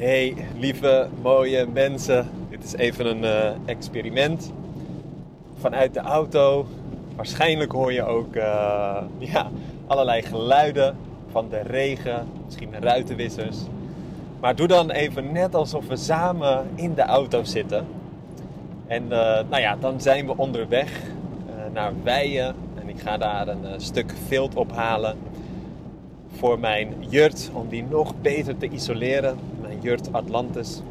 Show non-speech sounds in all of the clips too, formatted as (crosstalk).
Hey, lieve, mooie mensen. Dit is even een uh, experiment. Vanuit de auto. Waarschijnlijk hoor je ook uh, (laughs) ja, allerlei geluiden van de regen, misschien ruitenwissers. Maar doe dan even net alsof we samen in de auto zitten. En uh, nou ja, dan zijn we onderweg naar Weijen. En ik ga daar een stuk vilt ophalen voor mijn jurt om die nog beter te isoleren. Jurt Atlantis.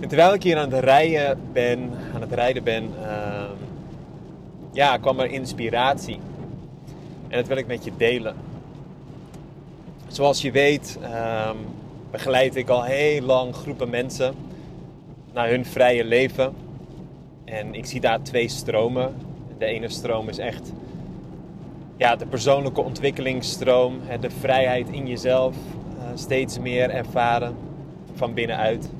En terwijl ik hier aan het rijden ben, aan het rijden ben, uh, ja, kwam er inspiratie. En dat wil ik met je delen. Zoals je weet, uh, begeleid ik al heel lang groepen mensen naar hun vrije leven. En ik zie daar twee stromen. De ene stroom is echt ja, de persoonlijke ontwikkelingsstroom, de vrijheid in jezelf steeds meer ervaren van binnenuit.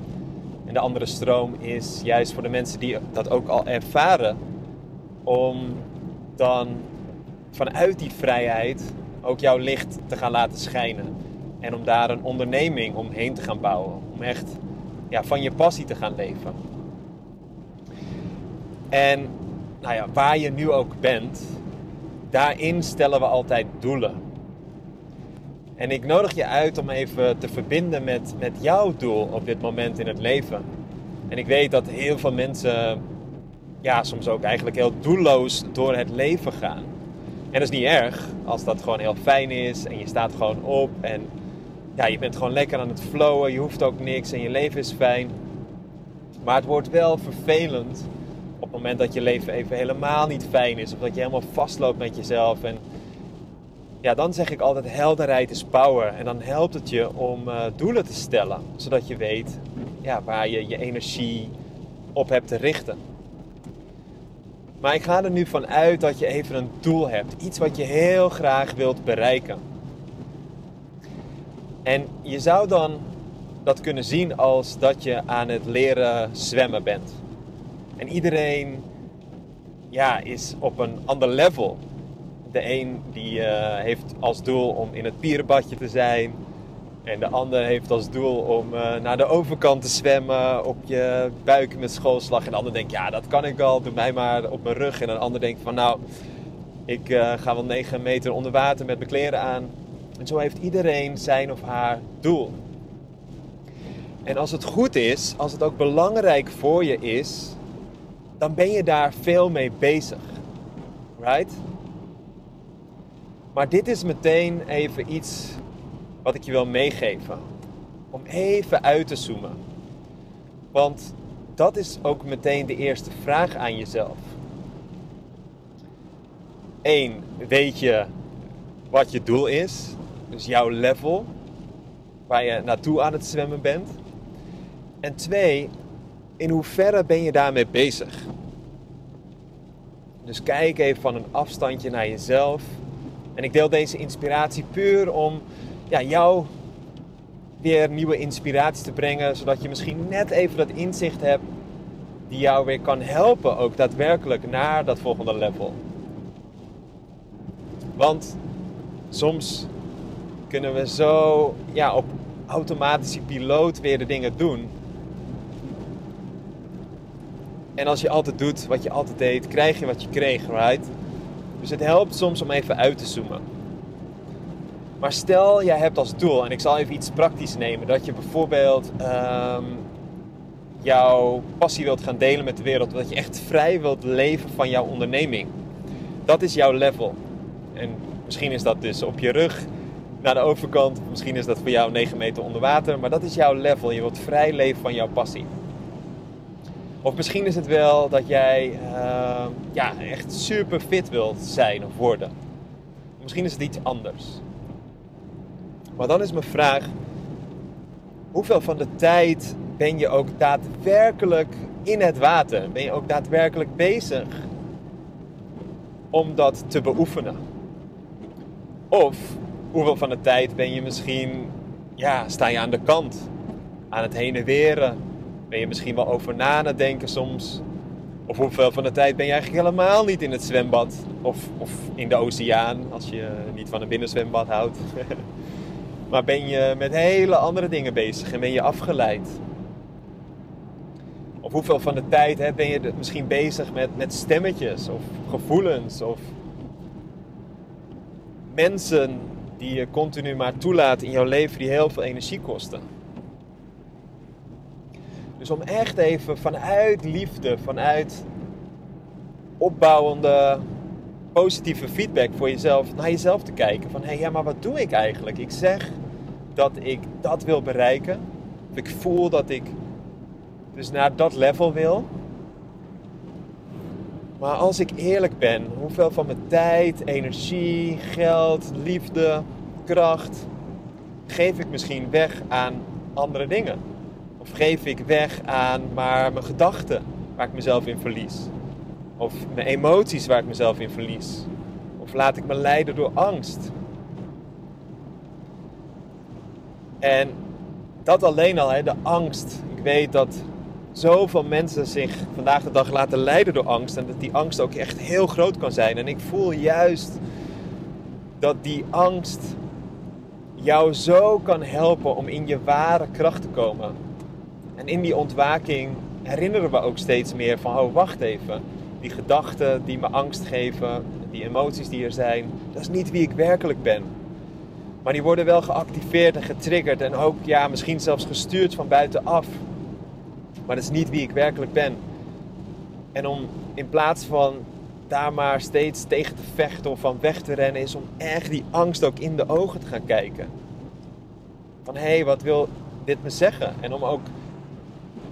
En de andere stroom is juist voor de mensen die dat ook al ervaren, om dan vanuit die vrijheid ook jouw licht te gaan laten schijnen. En om daar een onderneming omheen te gaan bouwen. Om echt ja, van je passie te gaan leven. En nou ja, waar je nu ook bent, daarin stellen we altijd doelen. En ik nodig je uit om even te verbinden met, met jouw doel op dit moment in het leven. En ik weet dat heel veel mensen, ja, soms ook eigenlijk heel doelloos door het leven gaan. En dat is niet erg als dat gewoon heel fijn is en je staat gewoon op en ja, je bent gewoon lekker aan het flowen, je hoeft ook niks en je leven is fijn. Maar het wordt wel vervelend op het moment dat je leven even helemaal niet fijn is, of dat je helemaal vastloopt met jezelf. En ja, dan zeg ik altijd: helderheid is power. En dan helpt het je om uh, doelen te stellen, zodat je weet ja, waar je je energie op hebt te richten. Maar ik ga er nu van uit dat je even een doel hebt, iets wat je heel graag wilt bereiken. En je zou dan dat kunnen zien als dat je aan het leren zwemmen bent. En iedereen ja, is op een ander level. De een die uh, heeft als doel om in het pierenbadje te zijn. En de ander heeft als doel om uh, naar de overkant te zwemmen op je buik met schoolslag. En de ander denkt, ja dat kan ik al, doe mij maar op mijn rug. En een ander denkt van nou, ik uh, ga wel 9 meter onder water met mijn kleren aan. En zo heeft iedereen zijn of haar doel. En als het goed is, als het ook belangrijk voor je is, dan ben je daar veel mee bezig. Right? Maar dit is meteen even iets wat ik je wil meegeven. Om even uit te zoomen. Want dat is ook meteen de eerste vraag aan jezelf. Eén, weet je wat je doel is? Dus jouw level waar je naartoe aan het zwemmen bent. En twee, in hoeverre ben je daarmee bezig? Dus kijk even van een afstandje naar jezelf. En ik deel deze inspiratie puur om ja, jou weer nieuwe inspiratie te brengen. Zodat je misschien net even dat inzicht hebt die jou weer kan helpen ook daadwerkelijk naar dat volgende level. Want soms kunnen we zo ja, op automatische piloot weer de dingen doen. En als je altijd doet wat je altijd deed, krijg je wat je kreeg, right? Dus het helpt soms om even uit te zoomen. Maar stel, jij hebt als doel, en ik zal even iets praktisch nemen, dat je bijvoorbeeld um, jouw passie wilt gaan delen met de wereld, dat je echt vrij wilt leven van jouw onderneming. Dat is jouw level. En misschien is dat dus op je rug naar de overkant, misschien is dat voor jou 9 meter onder water, maar dat is jouw level. Je wilt vrij leven van jouw passie. Of misschien is het wel dat jij uh, ja, echt super fit wilt zijn of worden. Misschien is het iets anders. Maar dan is mijn vraag: hoeveel van de tijd ben je ook daadwerkelijk in het water? Ben je ook daadwerkelijk bezig om dat te beoefenen? Of hoeveel van de tijd ben je misschien, ja, sta je aan de kant, aan het heen en weren, ben je misschien wel over na te denken soms. Of hoeveel van de tijd ben je eigenlijk helemaal niet in het zwembad of, of in de oceaan, als je niet van een binnenzwembad houdt. (laughs) Maar ben je met hele andere dingen bezig en ben je afgeleid? Of hoeveel van de tijd hè, ben je misschien bezig met, met stemmetjes of gevoelens of mensen die je continu maar toelaat in jouw leven die heel veel energie kosten? Om echt even vanuit liefde, vanuit opbouwende positieve feedback voor jezelf, naar jezelf te kijken. Van hé, hey, ja, maar wat doe ik eigenlijk? Ik zeg dat ik dat wil bereiken. Ik voel dat ik dus naar dat level wil. Maar als ik eerlijk ben, hoeveel van mijn tijd, energie, geld, liefde, kracht geef ik misschien weg aan andere dingen? Geef ik weg aan maar mijn gedachten waar ik mezelf in verlies? Of mijn emoties waar ik mezelf in verlies? Of laat ik me leiden door angst? En dat alleen al, hè, de angst. Ik weet dat zoveel mensen zich vandaag de dag laten leiden door angst. En dat die angst ook echt heel groot kan zijn. En ik voel juist dat die angst jou zo kan helpen om in je ware kracht te komen. En in die ontwaking herinneren we ook steeds meer van, oh wacht even, die gedachten die me angst geven, die emoties die er zijn, dat is niet wie ik werkelijk ben. Maar die worden wel geactiveerd en getriggerd en ook ja, misschien zelfs gestuurd van buitenaf. Maar dat is niet wie ik werkelijk ben. En om in plaats van daar maar steeds tegen te vechten of van weg te rennen, is om echt die angst ook in de ogen te gaan kijken. Van hé, hey, wat wil dit me zeggen? En om ook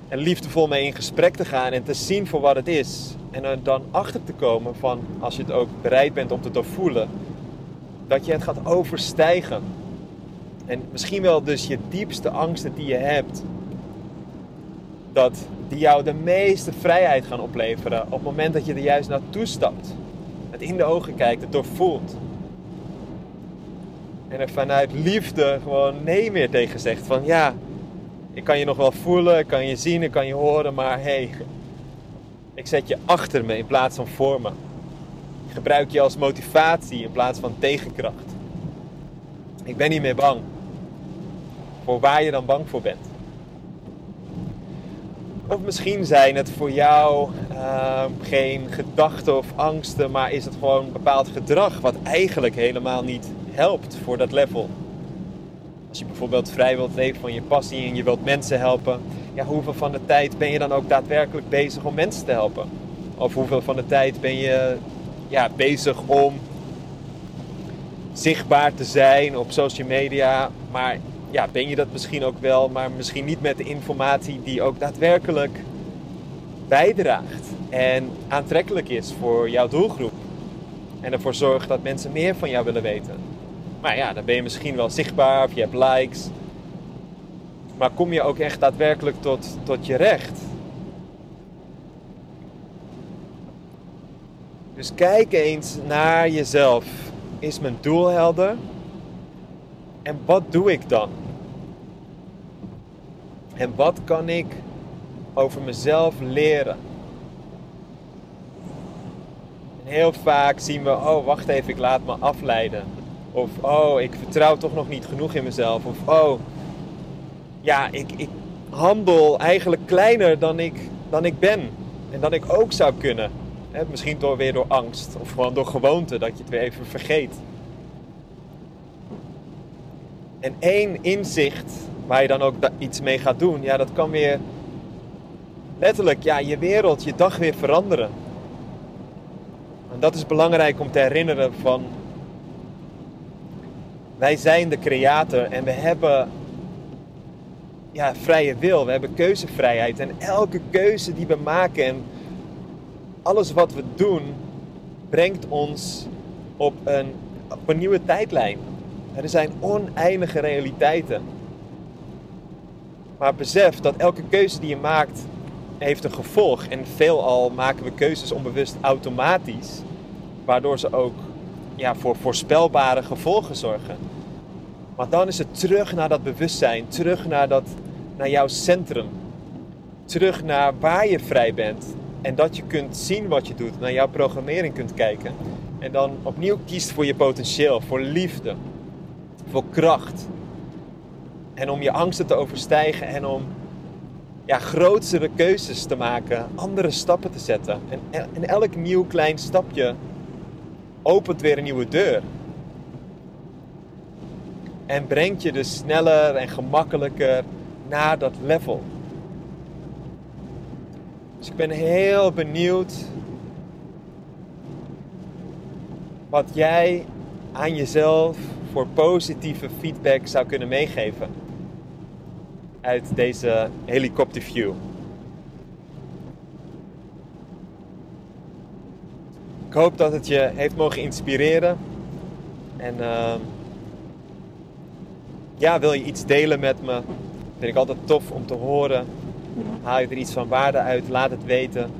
en liefdevol mee in gesprek te gaan en te zien voor wat het is. En er dan achter te komen van, als je het ook bereid bent om te doorvoelen, dat je het gaat overstijgen. En misschien wel dus je diepste angsten die je hebt, dat die jou de meeste vrijheid gaan opleveren op het moment dat je er juist naartoe stapt. Het in de ogen kijkt, het doorvoelt. En er vanuit liefde gewoon nee meer tegen zegt. Van ja, ik kan je nog wel voelen, ik kan je zien, ik kan je horen, maar hey, ik zet je achter me in plaats van voor me. Ik gebruik je als motivatie in plaats van tegenkracht. Ik ben niet meer bang voor waar je dan bang voor bent. Of misschien zijn het voor jou uh, geen gedachten of angsten, maar is het gewoon bepaald gedrag wat eigenlijk helemaal niet helpt voor dat level. Als je bijvoorbeeld vrij wilt leven van je passie en je wilt mensen helpen, ja, hoeveel van de tijd ben je dan ook daadwerkelijk bezig om mensen te helpen? Of hoeveel van de tijd ben je ja, bezig om zichtbaar te zijn op social media, maar ja, ben je dat misschien ook wel, maar misschien niet met de informatie die ook daadwerkelijk bijdraagt en aantrekkelijk is voor jouw doelgroep. En ervoor zorgt dat mensen meer van jou willen weten. Maar ja, dan ben je misschien wel zichtbaar of je hebt likes. Maar kom je ook echt daadwerkelijk tot, tot je recht? Dus kijk eens naar jezelf. Is mijn doel helder? En wat doe ik dan? En wat kan ik over mezelf leren? En heel vaak zien we, oh wacht even, ik laat me afleiden. Of oh, ik vertrouw toch nog niet genoeg in mezelf. Of oh, ja, ik, ik handel eigenlijk kleiner dan ik, dan ik ben. En dan ik ook zou kunnen. misschien door, weer door angst. Of gewoon door gewoonte, dat je het weer even vergeet. En één inzicht waar je dan ook iets mee gaat doen, ja, dat kan weer letterlijk ja, je wereld, je dag weer veranderen. En dat is belangrijk om te herinneren van wij zijn de creator en we hebben ja, vrije wil, we hebben keuzevrijheid. En elke keuze die we maken en alles wat we doen, brengt ons op een, op een nieuwe tijdlijn. Er zijn oneindige realiteiten. Maar besef dat elke keuze die je maakt, heeft een gevolg. En veelal maken we keuzes onbewust automatisch, waardoor ze ook ja, voor voorspelbare gevolgen zorgen. Maar dan is het terug naar dat bewustzijn, terug naar, dat, naar jouw centrum. Terug naar waar je vrij bent. En dat je kunt zien wat je doet, naar jouw programmering kunt kijken. En dan opnieuw kiest voor je potentieel, voor liefde, voor kracht. En om je angsten te overstijgen en om ja, grotere keuzes te maken, andere stappen te zetten. En, en elk nieuw klein stapje opent weer een nieuwe deur. En brengt je dus sneller en gemakkelijker naar dat level. Dus ik ben heel benieuwd wat jij aan jezelf voor positieve feedback zou kunnen meegeven uit deze helikopterview. Hoop dat het je heeft mogen inspireren. En uh, ja, wil je iets delen met me? Vind ik altijd tof om te horen. Haal je er iets van waarde uit? Laat het weten.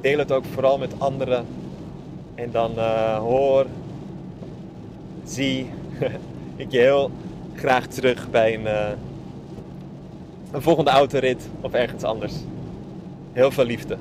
Deel het ook vooral met anderen. En dan uh, hoor, zie (laughs) ik je heel graag terug bij een, uh, een volgende autorit of ergens anders. Heel veel liefde.